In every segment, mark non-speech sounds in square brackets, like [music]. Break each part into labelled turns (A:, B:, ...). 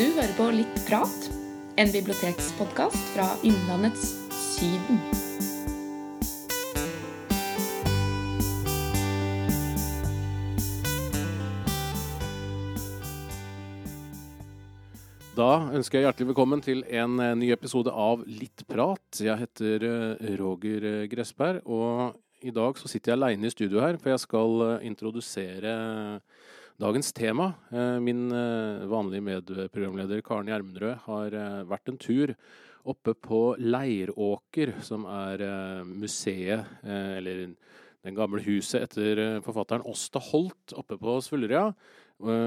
A: Du hører på Litt prat, en bibliotekspodkast fra Innlandets Syden.
B: Da ønsker jeg hjertelig velkommen til en eh, ny episode av Litt prat. Jeg heter eh, Roger eh, Gressberg, og i dag så sitter jeg aleine i studio her, for jeg skal introdusere dagens tema. Eh, Min eh, vanlige medprogramleder Karen Gjermundrød har eh, vært en tur oppe på Leiråker, som er museet, eller den gamle huset etter forfatteren Åsta Holt oppe på Svullerøya.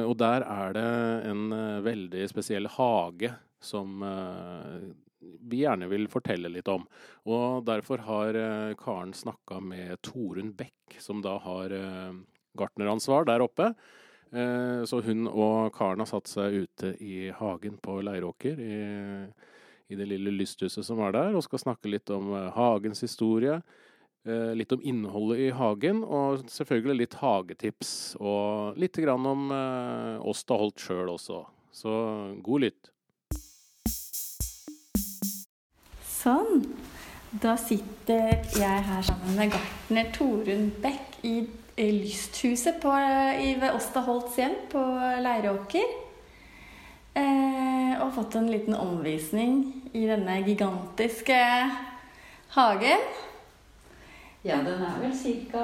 B: Og der er det en veldig spesiell hage som vi gjerne vil fortelle litt om. Og derfor har Karen snakka med Torunn Beck, som da har gartneransvar der oppe. Eh, Så hun og Karen har satt seg ute i hagen på Leiråker, i, i det lille lysthuset som var der, og skal snakke litt om eh, hagens historie. eh, Litt om innholdet i hagen, og selvfølgelig litt hagetips. Og litt grann om oss det har Holt sjøl også. Så god lytt.
C: Sånn. Da sitter jeg her sammen med gartner Torunn Beck i, i lysthuset på, i, ved Åsta Holts hjem på Leiråker. Eh, og fått en liten omvisning i denne gigantiske hagen.
D: Ja, den er vel cirka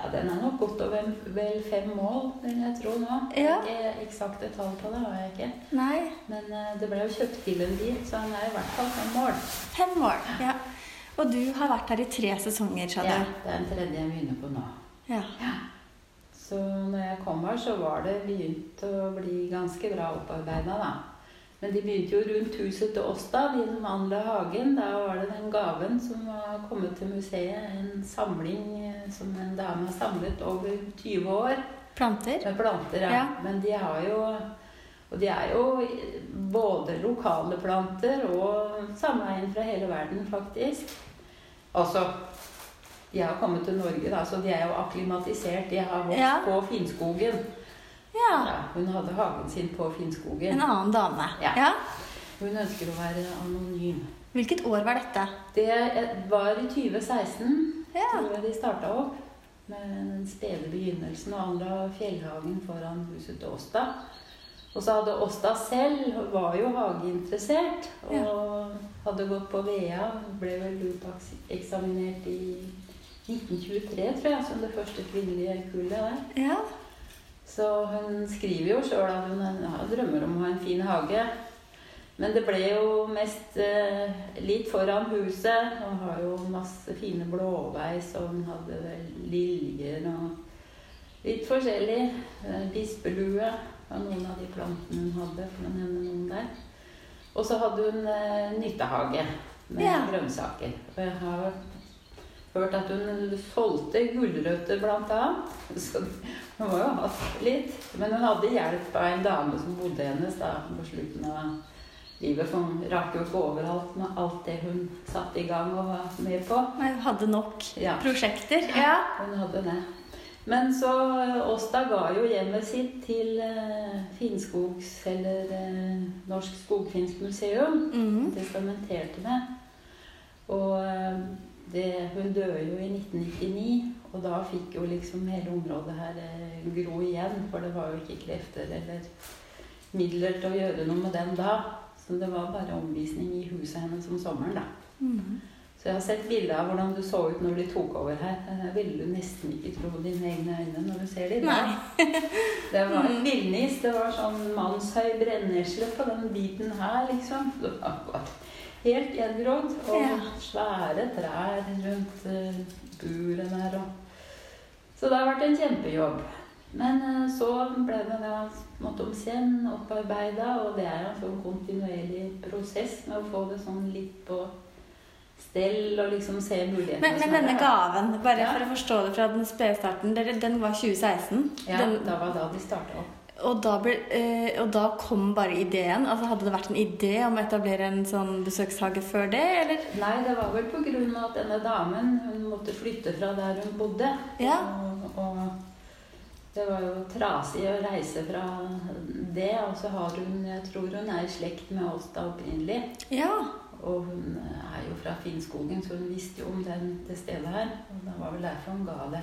D: Ja, den er nok godt over vel fem mål, vil jeg tro nå.
C: Ja.
D: Ikke eksakte tall på det har jeg ikke.
C: Nei,
D: Men eh, det ble jo kjøpt til en bil, så den er i hvert fall fem mål.
C: fem mål, Ja. Og du har vært her i tre sesonger, sa
D: Ja, det er den tredje jeg begynner på nå.
C: Ja.
D: Så når jeg kom her, så var det begynt å bli ganske bra opparbeida, da. Men de begynte jo rundt huset til oss, da, de som anla hagen. Da var det den gaven som var kommet til museet. En samling eh, som en dame har samlet over 20 år.
C: Planter.
D: Med planter, ja.
C: Ja.
D: Men de har jo Og de er jo både lokale planter og samla inn fra hele verden, faktisk. Altså De har kommet til Norge, da, så de er jo akklimatisert. De har vokst
C: Ja.
D: på Finnskogen.
C: Ja.
D: Ja, hun hadde hagen sin på Finnskogen.
C: En annen dame.
D: Ja.
C: ja.
D: Hun ønsker å være anonym.
C: Hvilket år var dette?
D: Det var i 2016
C: Ja.
D: tror jeg de starta opp med den spede begynnelsen og anla fjellhagen foran huset til Åsta. Og så hadde Åsta selv, var jo hageinteressert og hadde gått på VEA. Ble vel eksaminert i 1923, tror jeg, som det første kvinnelige kullet der.
C: Ja.
D: Så hun skriver jo sjøl at hun ja, drømmer om å ha en fin hage. Men det ble jo mest eh, litt foran huset. Hun har jo masse fine blåveis, og hun hadde vel liljer og litt forskjellig. Eh, bispelue var noen av de plantene hun hadde, for å nevne noen der. Og så hadde hun eh, nyttehage med
C: Ja.
D: grønnsaker. Og jeg har hørt at hun solgte gulrøtter blant annet. Så hun må jo ha hatt litt. Men hun hadde hjelp av en dame som bodde hennes da, på slutten av livet. For hun rakk jo ikke overalt med alt det hun satte i gang og var med på.
C: Hun hadde nok
D: Ja.
C: prosjekter. Ja.
D: Hun hadde det. Men så Åsta ga jo hjemmet sitt til eh, Finnskogs, eller eh, Norsk Skogfinsk Museum.
C: Det
D: Testamenterte med. Og eh, det, hun døde jo i 1999, og da fikk jo liksom hele området her eh, gro igjen. For det var jo ikke krefter eller midler til å gjøre noe med den da. Så det var bare omvisning i huset hennes om sommeren, da.
C: Mm.
D: Så jeg har sett bilder av hvordan du så ut når de tok over her. Det ville du nesten ikke tro dine egne øyne når du ser dem.
C: Nei.
D: Det var en villnis. Det var sånn mannshøy brennesle på den biten her, liksom. Det var helt gjengrodd. Og
C: Ja.
D: svære trær rundt buren buret der. Og. Så det har vært en kjempejobb. Men eh, så ble det da smått om senn opparbeida, og det er en sånn kontinuerlig prosess med å få det sånn litt på stell og liksom se mulighetene.
C: Men, men denne gaven, bare
D: Ja.
C: for å forstå det fra den spede starten, den var 2016.
D: Ja,
C: Den,
D: da var da de starta opp.
C: Og, da ble, eh, og da kom bare ideen? Altså Hadde det vært en idé om å etablere en sånn besøkshage før det, eller?
D: Nei, det var vel på grunn av at denne damen hun måtte flytte fra der hun bodde.
C: Ja.
D: Og, og det var jo trasig å reise fra det. Og så har hun Jeg tror hun er i slekt med oss da opprinnelig.
C: Ja.
D: Og hun er jo fra Finnskogen, så hun visste jo om den, det stedet her. Og det var vel derfor hun ga det.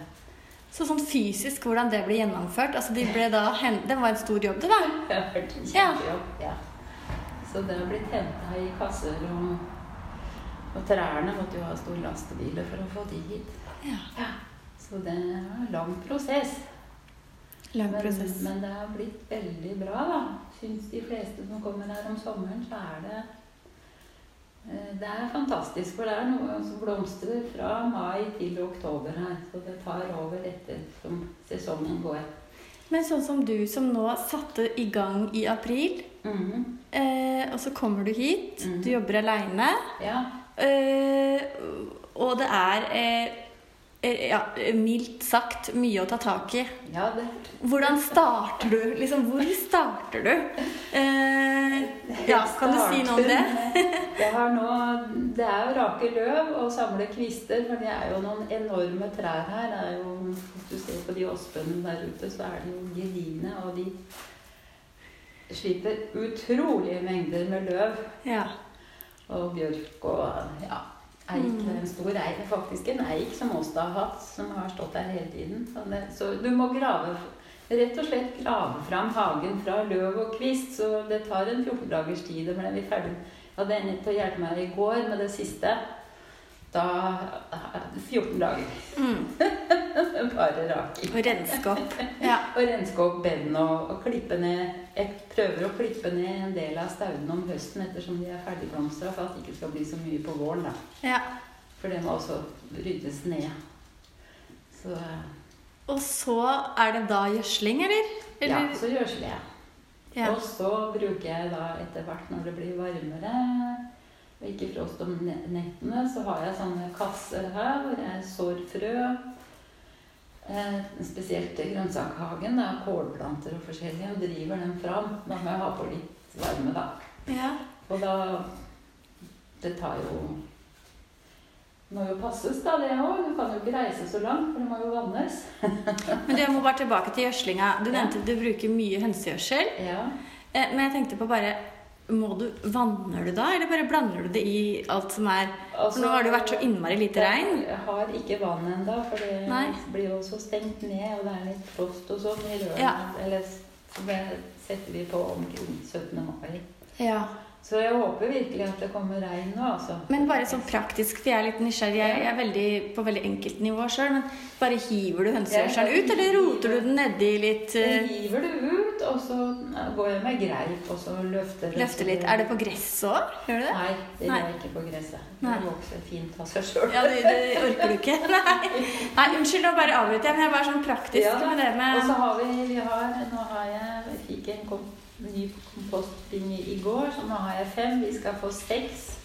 C: Så sånn fysisk hvordan det ble gjennomført altså de ble da Det var en stor jobb, det, da? [laughs]
D: Det har en
C: Ja.
D: kjempejobb. Ja. Så det har blitt henta i kasser, og, og trærne måtte jo ha store lastebiler for å få de hit.
C: Ja.
D: Så det er en lang prosess.
C: Lang
D: Men,
C: prosess.
D: men det har blitt veldig bra, da. Syns de fleste som kommer her om sommeren, så er det det er fantastisk, for det er noe som blomstrer fra mai til oktober her. Så det tar over etter som sesongen går.
C: Men sånn som du som nå satte i gang i april,
D: Mhm.
C: eh, og så kommer du hit,
D: Mhm.
C: du jobber aleine,
D: Ja.
C: eh, og det er eh, eh, ja, mildt sagt mye å ta tak i.
D: ja, det
C: Hvordan starter du? Liksom, hvor starter du? Eh, ja, kan du si noe om det?
D: Jeg har nå, det er jo rake løv og samle kvister, for det er jo noen enorme trær her. Det er jo, hvis du ser på de åspene der ute, så er de jo geline, og de slipper utrolige mengder med løv
C: Ja.
D: og bjørk og ja, eik.
C: Mm.
D: Er en stor eik, er faktisk en eik som Åsta har hatt, som har stått der hele tiden. Så, det, så du må grave Rett og slett grave fram hagen fra løv og kvist, så det tar en 14 dagers tid. Og ble vi ferdig. Jeg hadde en til å hjelpe meg i går med det siste. Da 14 dager.
C: Mm. [laughs]
D: Bare raking.
C: Og renske opp. [laughs] Ja.
D: Og renske opp bedene og, og klippe ned Jeg prøver å klippe ned en del av staudene om høsten ettersom de er ferdigblomstra, for at det ikke skal bli så mye på våren. da.
C: ja.
D: For det må også ryddes ned. Så
C: Og så er det da gjødsling, eller?
D: ja, så gjødsler jeg.
C: Ja.
D: Og så bruker jeg da etter hvert når det blir varmere og ikke frost om nettene, så har jeg sånne kasser her hvor jeg sår frø. Eh, spesielt grønnsakhagen. Det er kålplanter og forskjellige, og driver dem fram. Da må jeg ha på litt varme, da.
C: ja.
D: Og da Det tar jo Det må jo passes, da, det òg. Du kan jo ikke reise så langt, for det må jo vannes. [laughs]
C: Men jeg må bare tilbake til gjødslinga. Du nevnte at du bruker mye hønsegjødsel.
D: Ja.
C: Eh, Men jeg tenkte på bare du, Vanner du da, eller bare blander du det i alt som er altså, nå har det jo vært så innmari lite regn.
D: Jeg har ikke vann ennå, for det
C: Nei.
D: blir jo også stengt ned, og det er litt frost og sånn i rørene.
C: Ja.
D: Eller så det setter vi på omkring 17. mai.
C: Ja.
D: Så jeg håper virkelig at det kommer regn nå, altså.
C: Men bare sånn praktisk, for jeg er litt nysgjerrig. Jeg er veldig, på veldig enkelt nivå sjøl. Men bare hiver du hønsegjødselen ut, eller roter du den nedi litt?
D: Jeg
C: eh,
D: hiver det ut, og så går jeg med greip, og så løfter det.
C: Løfter litt. Er det på gress òg? Gjør du det?
D: Nei, det gjør jeg ikke på gresset. Det vokser fint av seg sjøl.
C: Ja, det, det orker du ikke? Nei. Nei, unnskyld, nå bare avbryter jeg. Men jeg er bare sånn praktisk
D: Ja,
C: med det
D: Og så har vi, vi har, nå har jeg, jeg fikk en kom, ny kompostbinge i går, så nå har jeg fem. Vi skal få seks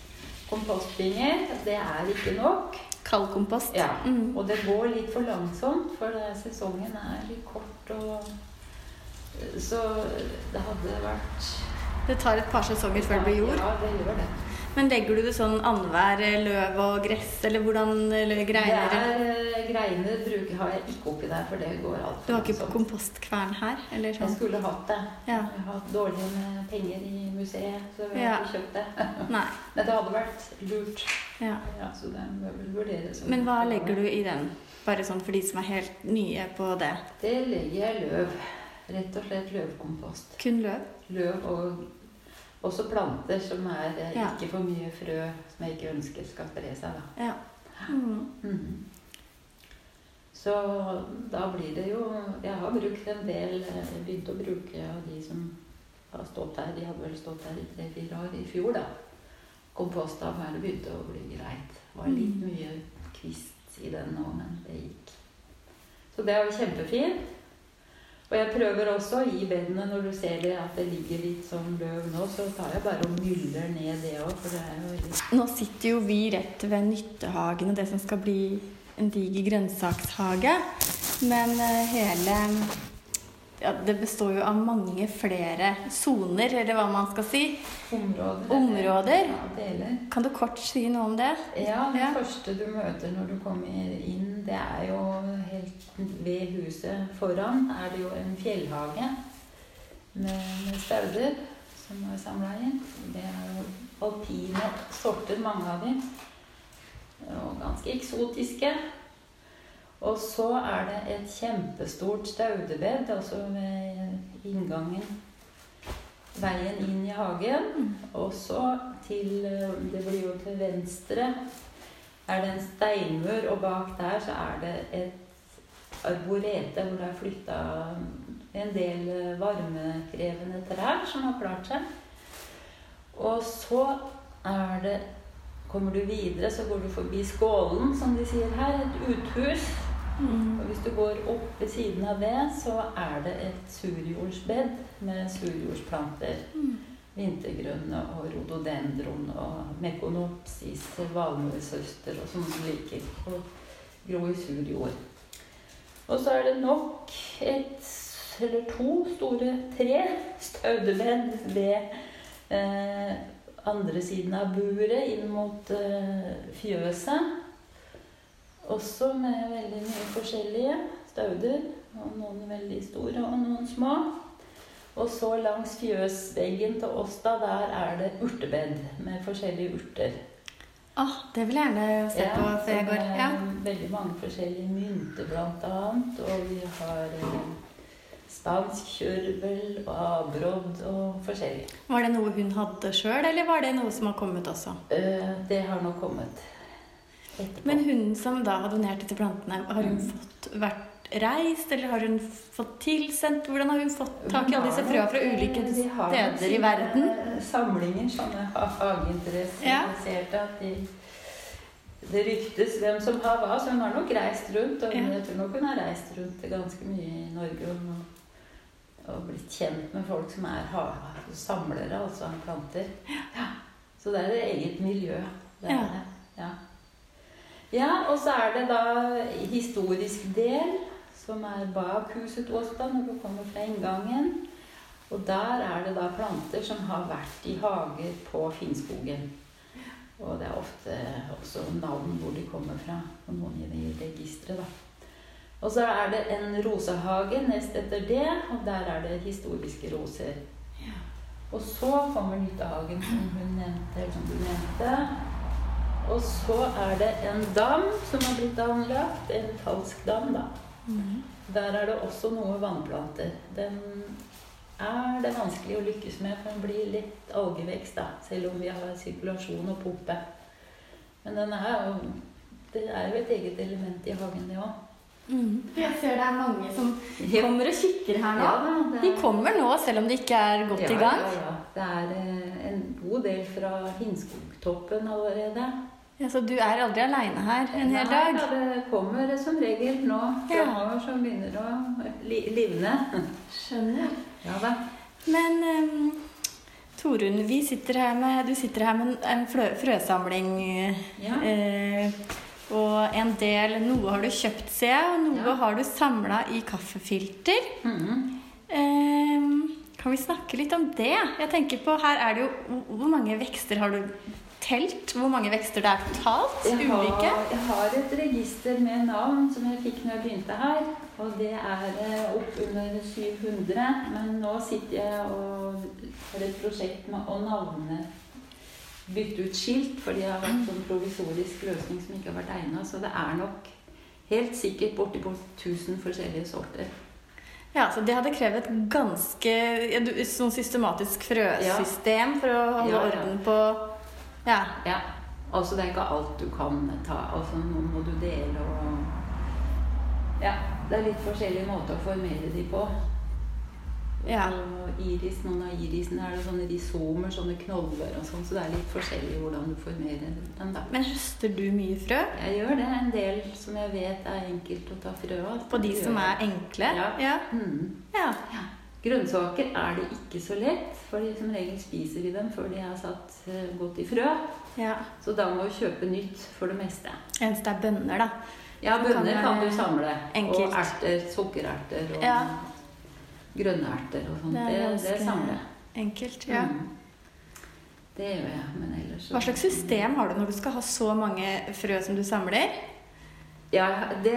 D: kompostbinger. Det er ikke nok.
C: kaldkompost.
D: Ja,
C: Mm.
D: Og det går litt for langsomt, for sesongen er litt kort. og Så det hadde vært
C: Det tar et par sesonger før det blir jord.
D: Ja, det gjør det.
C: Men legger du det sånn annenhver eh, løv og gress, eller hvordan eller greiner?
D: Det er eh, Greiner bruker, har jeg ikke oppi der, for det går alt.
C: Du har ikke på kompostkvern her? Eller sånn?
D: Jeg
C: sånn?
D: skulle hatt det.
C: Ja.
D: Jeg har hatt dårlig med penger i museet, så jeg har
C: Ja.
D: ikke kjøpt det. [laughs]
C: Nei.
D: Men det hadde vært lurt.
C: Ja.
D: Ja, så det må vel vurderes.
C: Men hva legger du i den? Bare sånn for de som er helt nye på det.
D: Det legger jeg løv. Rett og slett løvkompost.
C: Kun løv?
D: Løv og også planter som er eh,
C: Ja.
D: ikke for mye frø, som jeg ikke ønsker skal spre seg. da.
C: Ja. Mm.
D: Mm. Så da blir det jo Jeg har brukt en del Begynt Begynte å bruke av de som har stått her. De hadde vel stått her i tre-fire år i fjor, da. Kompostavfall begynte å bli greit. Det var litt
C: Mm.
D: mye kvist i den nå, men det gikk. Så det er jo kjempefint. Og jeg prøver også i bedene, når du ser det at det ligger litt sånn løv nå, så tar jeg bare og myller ned det òg, for det er jo veldig
C: Nå sitter jo vi rett ved Nyttehagen og det som skal bli en diger grønnsakshage. Men eh, hele ja, Det består jo av mange flere soner, eller hva man skal si.
D: områder.
C: Områder?
D: Ja.
C: Kan du kort si noe om det?
D: Ja, det
C: Ja.
D: første du møter når du kommer inn, det er jo helt ved huset foran er det jo en fjellhage med, med stauder som er samla inn. Det er jo alpine sorter, mange av dem. Og ganske eksotiske. Og så er det et kjempestort staudebed, altså ved inngangen Veien inn i hagen. Og så til Det blir jo til venstre er det en steinmur, og bak der så er det et arborete hvor det er flytta en del varmekrevende trær som har klart seg. Og så er det Kommer du videre, så går du forbi skålen, som de sier her. Et uthus. Og hvis du går opp ved siden av det, så er det et surjordsbed med surjordsplanter. Vintergrønne og rhododendron og mekonopsis, valmuesøster og sånne som liker å gro i sur jord. Og så er det nok et eller to store tre staudebed ved eh, andre siden av buret inn mot eh, fjøset. Også med veldig mye forskjellige stauder. Og noen veldig store og noen små. Og så langs fjøsveggen til oss, da, der er det urtebed med forskjellige urter.
C: Åh, det vil jeg gjerne se på før jeg går. Ja.
D: Veldig mange forskjellige mynter, blant annet. Og vi har eh, spansk kjørvel og avbrodd og forskjellig.
C: Var det noe hun hadde sjøl, eller var det noe som har kommet også?
D: Eh, det har nå kommet etterpå.
C: Men hun som da har donert disse plantene, har hun fått vært reist, eller har hun fått tilsendt? Hvordan har hun fått tak i alle disse frøa fra ulike
D: har nok
C: steder i verden?
D: Samlinger, sånne ha- hageinteresser.
C: Ja.
D: At de, det ryktes hvem som har hva. Så hun har nok reist rundt. Og
C: Ja.
D: jeg tror nok hun har reist rundt ganske mye i Norge. Og, og blitt kjent med folk som er ha, samlere, altså planter. Ja. Så det er et eget miljø. Det er det. Ja. Ja, og så er det da historisk del, som er bak huset Åsta, når du kommer fra inngangen. Og der er det da planter som har vært i hager på Finnskogen. Og det er ofte også navn hvor de kommer fra, på noen i det registeret, da. Og så er det en rosehage nest etter det, og der er det historiske roser. Og så kommer Nyttehagen, som hun nevnte, som du nevnte. Og så er det en dam som har blitt anlagt. En falsk dam, da.
C: Mm.
D: Der er det også noe vannplanter. Den er det vanskelig å lykkes med, for den blir litt algevekst, da. Selv om vi har sirkulasjon og puppe. Men den er jo Det er jo et eget element i hagen, det òg.
C: Mm. Jeg ser det er mange som [laughs] kommer og kikker her nå.
D: Ja, er...
C: De
D: er-
C: kommer nå, selv om de ikke er godt
D: ja,
C: i gang.
D: Ja, ja. Det er eh, en god del fra Hinskogtoppen allerede.
C: Ja, så du er aldri aleine her en hel
D: Nei,
C: dag?
D: da, det kommer som regel nå
C: Ja.
D: framover som begynner å li livne.
C: Skjønner.
D: Ja da.
C: Men um, Torunn, vi sitter med, du sitter her med en frø, frøsamling.
D: Ja.
C: Eh, og en del Noe har du kjøpt, ser jeg, og noe
D: Ja.
C: har du samla i kaffefilter.
D: Mhm.
C: Ehm, kan vi snakke litt om det? Jeg tenker på, Her er det jo hvor mange vekster har du telt? Hvor mange vekster det er totalt?
D: Jeg har,
C: Ulike?
D: jeg har et register med navn som jeg fikk når jeg begynte her. Og det er opp oppunder 700. Men nå sitter jeg og har et prosjekt med å navne bytte ut skilt, fordi det har vært sånn provisorisk løsning som ikke har vært egna. Så det er nok helt sikkert bortimot 1000 forskjellige sorter.
C: Ja, så Det hadde krevd et ganske ja, sånn systematisk frøsystem for å holde
D: Ja, ja.
C: orden på Ja.
D: Ja. Altså det er ikke alt du kan ta. Altså noen må du dele og Ja. Det er litt forskjellige måter å formere de på.
C: Ja.
D: Og iris, noen av irisene er det sånne risomer, sånne knoller og sånn, så det er litt forskjellig hvordan du formerer den, da.
C: Men høster du mye frø?
D: Jeg gjør det. En del som jeg vet er enkelt å ta frø av.
C: På de som er enkle?
D: Ja.
C: ja.
D: Mm.
C: ja.
D: Grønnsaker er det ikke så lett, for som regel spiser vi dem før de har satt eh, godt i frø.
C: ja.
D: Så da må vi kjøpe nytt for det meste.
C: Eneste er bønner, da.
D: Ja, bønner
C: kan
D: du samle.
C: Enkelt.
D: Og erter, sukkererter og
C: Ja.
D: grønne erter og sånt.
C: Det
D: Det,
C: er
D: det, samler jeg.
C: enkelt. ja.
D: Mm. Det gjør jeg, men ellers så-
C: Hva slags system har du når du skal ha så mange frø som du samler?
D: Ja, det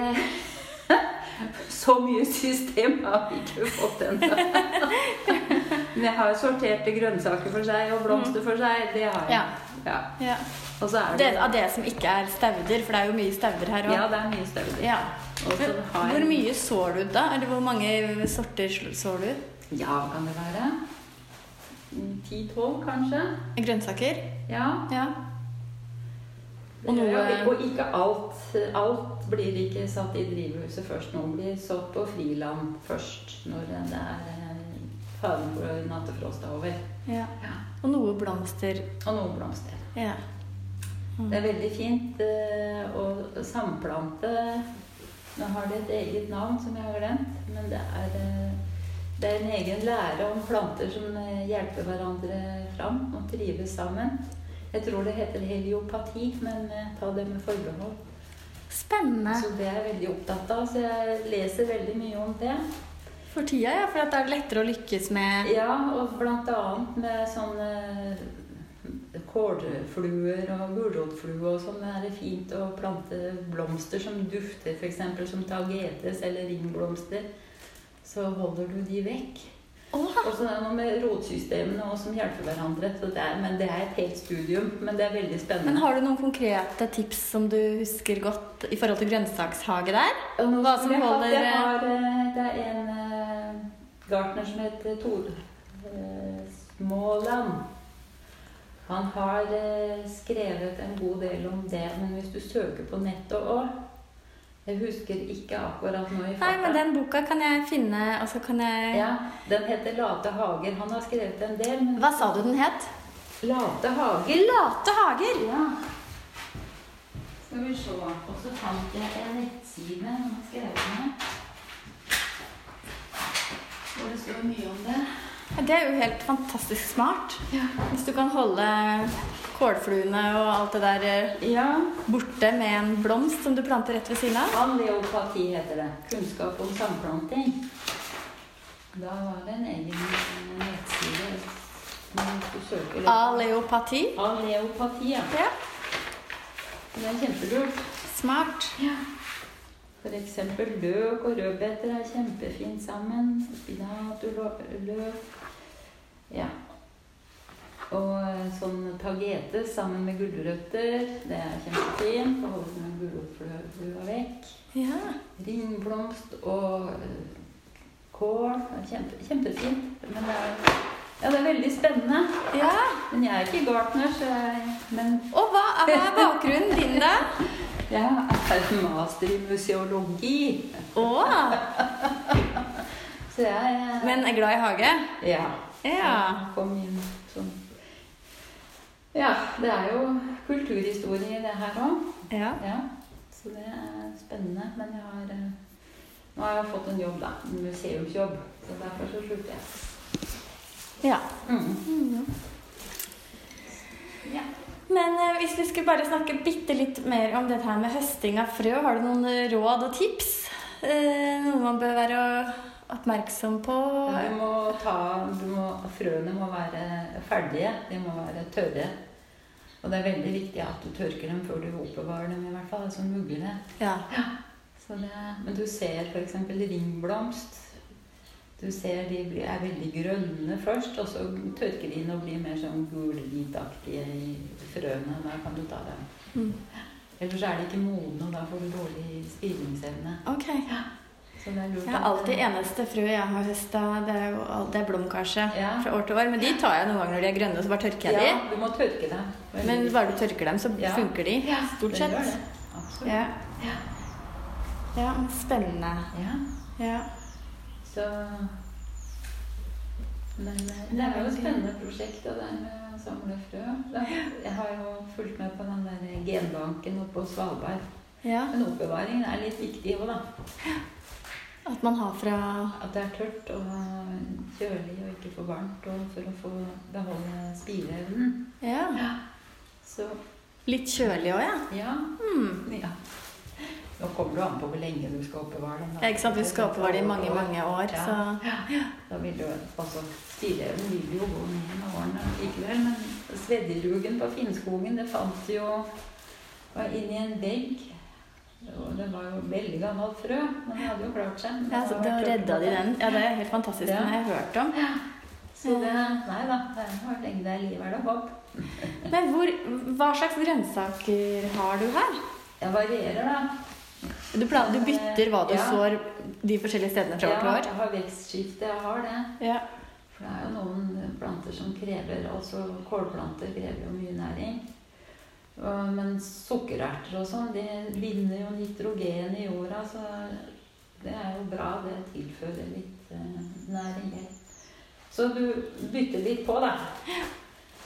D: Så mye system har vi ikke fått ennå. [laughs] Men jeg har sorterte grønnsaker for seg og blomster for seg. Det har jeg.
C: Ja.
D: Ja. Og så er
C: Det,
D: det
C: av det som ikke er stauder, for det er jo mye stauder her òg.
D: Ja, det er mye stauder.
C: Ja.
D: Jeg-
C: Hvor mye sår du da? Eller hvor mange sorter sår du?
D: Ja, kan det være? Ti-tolv, kanskje?
C: Grønnsaker?
D: Ja.
C: Ja. Og noe-
D: Og ikke alt. Alt blir ikke satt i drivhuset først. Noen blir sådd på friland først, når det er eh, faren for nattefrost er over.
C: ja.
D: Ja.
C: Og noe blomster.
D: Og noe blomster.
C: Ja.
D: Det er veldig fint eh, å samplante Nå har det et eget navn som jeg har glemt, men det er, eh, det er en egen lære om planter som hjelper hverandre fram og trives sammen. Jeg tror det heter heliopati, men eh, ta det med forbehold.
C: Spennende.
D: Så det er jeg veldig opptatt av, så jeg leser veldig mye om det.
C: For tida, ja. For at det er lettere å lykkes med
D: Ja, og blant annet med sånne kålfluer og gulrotflue og sånn er fint å plante blomster som dufter, f.eks. som tagetes eller ringblomster. Så holder du de vekk. Og så er det noe med rotsystemene og som hjelper hverandre. Så det er, men det er et helt studium. Men det er veldig spennende.
C: Men har du noen konkrete tips som du husker godt i forhold til grønnsakshage der? Hva som
D: jeg
C: holder-
D: jeg har, eh, Det er en eh, gartner som heter Tore eh, Småland. Han har eh, skrevet en god del om det, men hvis du søker på nettet òg Jeg husker ikke akkurat nå i
C: Nei, men den boka kan jeg finne, og så kan jeg
D: Ja, Den heter Late hager. Han har skrevet en del. Men
C: Hva sa du den het?
D: Late hager.
C: Late hager.
D: Ja. Skal vi se. Og så fant jeg en nettside han har skrevet med. Hvor det står mye om det.
C: Ja, Det er jo helt fantastisk smart. Hvis du kan holde kålfluene og alt det der eh,
D: Ja.
C: borte med en blomst som du planter rett ved siden av.
D: Aleopati heter det. Kunnskap om samplanting. Da var det en egen eh, nettside. Litt-
C: Aleopati.
D: Ja.
C: Ja.
D: Det er kjempelurt.
C: Smart.
D: For eksempel løk og rødbeter er kjempefint sammen. Spinat og lø- løk. Ja. Og eh, sånn tagete sammen med gulrøtter. Det er kjempefint. Å holde den gulrotflua vekk.
C: Ja.
D: Ringblomst og eh, kål. Det er kjempe, kjempefint. Men det er, ja, det er veldig spennende.
C: ja.
D: Men jeg er ikke gartner, så jeg Men [laughs]
C: Og hva, hva er bakgrunnen din, da? [laughs]
D: jeg er master i museologi.
C: Å, [laughs]
D: Så jeg
C: men er glad i hage?
D: Ja.
C: Ja.
D: Kom inn sånn Ja, det er jo kulturhistorie i det her òg.
C: Ja.
D: Ja. Så det er spennende. Men jeg har eh, Nå har jeg fått en jobb, da. En museumsjobb. Så derfor så slutter jeg.
C: ja.
D: Mm. Ja.
C: Men eh, hvis vi skulle bare snakke bitte litt mer om dette her med høsting av frø, har du noen eh, råd og tips? Eh, noe man bør være oppmerksom på?
D: Du må ta du må, Frøene må være ferdige. De må være tørre. Og det er veldig viktig at du tørker dem før du oppbevarer dem, i hvert fall. Altså muglene.
C: Ja.
D: Så det, men du ser f.eks. ringblomst. Du ser de er veldig grønne først, og så tørker de inn og blir mer sånn gulhvitaktige i frøene. Da kan du ta dem.
C: Mm.
D: Ellers er de ikke modne, og da får du dårlig spiringsevne. Okay. Lurt
C: Jeg har alltid eneste frø jeg har høsta, det er, jo det er blomkarse
D: Ja.
C: fra år til år. Men de tar jeg noen ganger når de er grønne, så bare tørker jeg
D: Ja,
C: de.
D: du må tørke dem.
C: Men bare du tørker dem, så
D: Ja.
C: funker de.
D: Ja,
C: Stort
D: det
C: sett.
D: gjør det. Absolutt.
C: Ja.
D: Ja.
C: ja, spennende.
D: Ja.
C: Ja.
D: Så Men eh, det er jo et spennende prosjekt, det der med å samle frø. Jeg har jo fulgt med på den der genbanken oppe på Svalbard.
C: ja.
D: Men oppbevaringen er litt viktig òg, da.
C: At man har fra
D: At det er tørt og kjølig og ikke for varmt. Og for å få beholde spireevnen.
C: Ja.
D: Så
C: Litt kjølig òg, ja.
D: ja.
C: Mm.
D: ja. Nå kommer det an på hvor lenge du skal oppbevare den.
C: Ja, Ikke sant, Du skal oppbevare den i mange, mange år,
D: Ja.
C: så
D: Da vil jo, altså, Spireevnen vil jo gå ned med årene likevel, men sveddelugen på Finnskogen, det fant jo var inni en vegg. Det var jo veldig gammelt frø, men den hadde jo klart seg.
C: Ja, så Da redda de den. Ja, det er helt fantastisk.
D: Ja.
C: Den har jeg hørt om.
D: Så det Nei da, det har lenge det er liv, er det håp. [laughs]
C: Men hvor, hva slags grønnsaker har du her?
D: Jeg varierer, da.
C: Du, plan, du bytter hva du
D: Ja.
C: sår de forskjellige stedene fra år til
D: Ja, jeg har vekstskifte, jeg har det.
C: Ja.
D: For det er jo noen planter som krever Altså kålplanter krever jo mye næring. Men sukkererter og sånn, det binder jo nitrogen i jorda, så det er jo bra. Det tilfører litt eh, næring. Så du bytter litt på, da.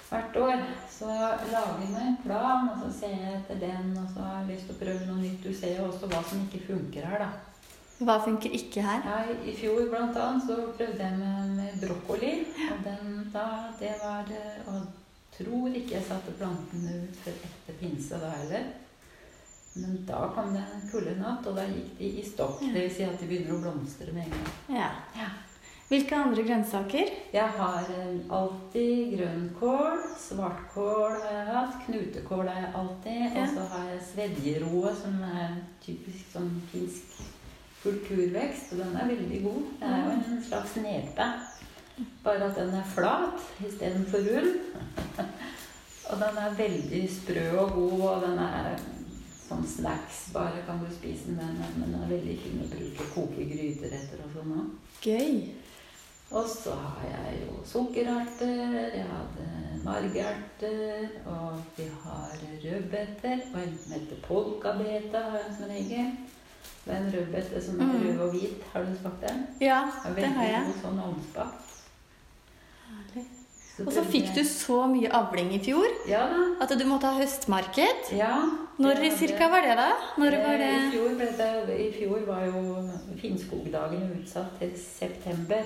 D: Hvert år. Så jeg lager meg en plan, og så ser jeg etter den, og så har jeg lyst til å prøve noe nytt. Du ser jo også hva som ikke funker her, da.
C: Hva funker ikke her?
D: Ja, I fjor blant annet så prøvde jeg med, med brokkoli. Og den da, det var det Og tror ikke jeg satte plantene ut før etter pinse da heller. Men da kom det en kuldenatt, og da gikk de i stokk.
C: Ja.
D: Dvs. Si at de begynner å blomstre med en gang.
C: Ja.
D: Ja.
C: Hvilke andre grønnsaker?
D: Jeg har eh, alltid grønnkål. Svartkål har jeg hatt. Knutekål har jeg alltid. Og så har jeg svedjeroe, som er typisk sånn finsk kulturvekst. Og den er veldig god. Det er jo en slags nepe. Bare at den er flat istedenfor rull. og den er veldig sprø og god, og den er sånn snacks. Bare kan du spise den, men den er veldig fin å bruke. Koke gryteretter og sånn òg.
C: Gøy.
D: Og så har jeg jo sukkererter, jeg hadde margerter, og vi har rødbeter. Og en som heter polkabeta, har jeg som regel. Det er en rødbete som er
C: Mm.
D: rød og hvit. Har du smakt den?
C: Ja,
D: Det
C: har jeg.
D: veldig god sånn ovnsbakt.
C: Herlig. Og så fikk du så mye avling i fjor
D: Ja
C: at du måtte ha høstmarked.
D: Ja.
C: Når
D: det-
C: cirka var det, da? Når var
D: det... I fjor, det, I fjor var jo Finnskogdagen utsatt til september.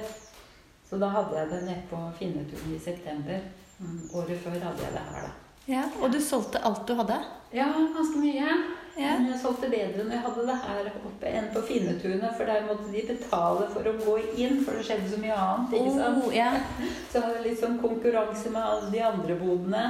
D: Så da hadde jeg det nede på Finneturen i september. Mm, Året før hadde jeg det her, da.
C: Ja, Og du solgte alt du hadde?
D: Ja, ganske mye.
C: Ja.
D: Men jeg solgte bedre når jeg hadde det her oppe enn på Finnetunet. For der måtte de betale for å gå inn, for det skjedde så mye annet. ikke sant?
C: Oh, ja.
D: Så jeg hadde litt sånn konkurranse med alle de andre bodene.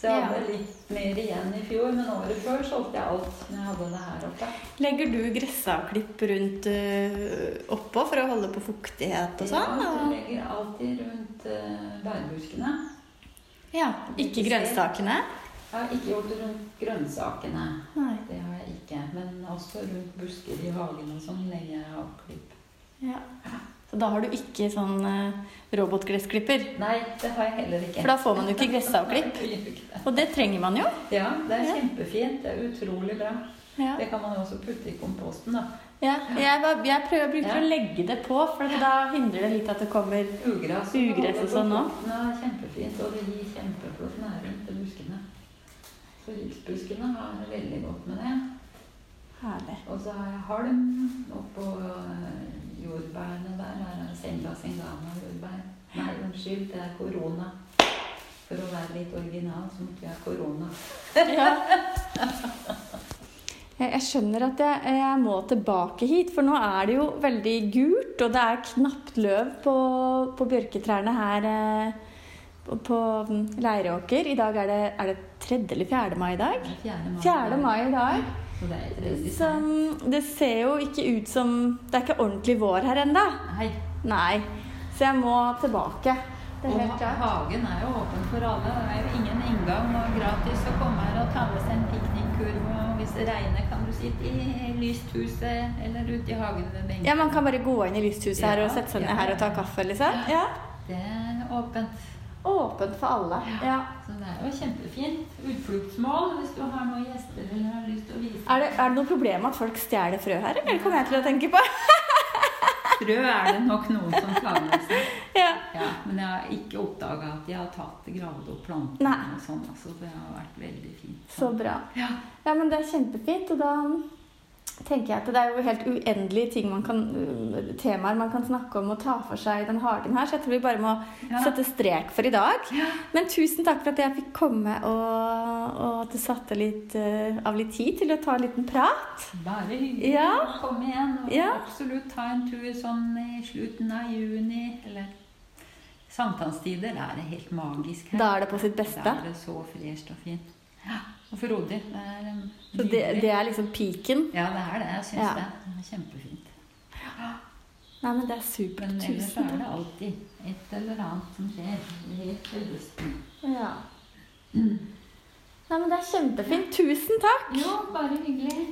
D: Så jeg hadde litt mer igjen i fjor, men året før solgte jeg alt når jeg hadde det her oppe.
C: Legger du gressavklipp rundt uh, oppå for å holde på fuktighet og sånn?
D: Ja, jeg legger alltid rundt uh, bærbuskene.
C: Ja, Ikke grønnsakene?
D: Jeg har ikke gjort det rundt grønnsakene.
C: Nei.
D: Det har jeg ikke. Men også rundt busker i hagen og sånn legger jeg avklipp.
C: Ja. Så da har du ikke sånn øh, robotgressklipper?
D: Nei, det har jeg heller ikke.
C: For da får man jo ikke gressavklipp. [laughs]
D: Jeg.
C: Og det trenger man jo.
D: Ja, det er kjempefint. Det er utrolig bra.
C: Ja.
D: Det kan man jo også putte i komposten, da.
C: Ja, jeg, var, jeg prøver å bruke
D: Ja.
C: å legge det på, for da hindrer det litt at det kommer
D: Ugress,
C: Ugress og sånn også?
D: Ja, kjempefint. Og det gir kjempeflott næring. Så riksbuskene har det veldig godt med det.
C: herlig.
D: Og så har jeg halm oppå øh, jordbærene der. Her er Senja Singana-jordbær. Nei, unnskyld, det er korona. For å være litt original, så måtte jeg ha korona.
C: Ja. [laughs] Jeg jeg skjønner at jeg, jeg må tilbake hit, for nå er det jo veldig gult, og det er knapt løv på, på bjørketrærne her eh, på, mm, Leiråker. I dag er det, er det 3. eller 4. mai i dag?
D: Er 4. mai.
C: 4. mai i dag.
D: Så det
C: ser jo ikke ut som Det er ikke ordentlig vår her ennå.
D: Nei.
C: Nei. Så jeg må tilbake. Det
D: Og
C: klart.
D: hagen er jo åpen for alle. Det er jo ingen inngang og gratis å komme her og ta med seg en piknikkurv. Og hvis det regner, kan du sitte i lysthuset eller ute i hagen ved benken.
C: Ja, Man kan bare gå inn i lysthuset her og sette seg ned
D: ja.
C: her og ta kaffe, liksom? Ja.
D: Det er åpent.
C: Åpent for alle. Ja.
D: Så det er jo kjempefint. Utfluktsmål hvis du har noen gjester eller har lyst til å vise.
C: Er det, er det noe problem at folk stjeler frø her, eller kommer jeg til å tenke på? [laughs]
D: Frø er det nok noen som med seg. [laughs]
C: ja.
D: Ja, men jeg har ikke oppdaga at de har tatt gravd opp plantene og sånn. Altså, det har vært veldig fint.
C: Så bra.
D: Ja.
C: Ja, men det er kjempefint, og da tenker jeg at det er jo helt uendelige ting man kan, uh, temaer man kan snakke om og ta for seg i den hagen her, så jeg tror vi bare må
D: Ja.
C: sette strek for i dag. Men tusen takk for at jeg fikk komme, og, og at du satte litt uh, av litt tid til å ta en liten prat.
D: Bare hyggelig.
C: Ja.
D: Kom igjen. Og
C: Ja.
D: absolutt ta en tur sånn i slutten av juni. Eller sankthanstider. Da er det helt magisk her.
C: Da er det på sitt beste.
D: Da er det så fresht og fint. Ja, og frodig. Det er um,
C: Så det, det er liksom piken.
D: Ja, det er det. Jeg syns
C: Ja.
D: det. Det er kjempefint.
C: Nei, men det er supert.
D: Men ellers er det alltid et eller annet som skjer. Helt høsten.
C: Ja. Nei, men det er kjempefint. Tusen takk.
D: Jo, bare hyggelig.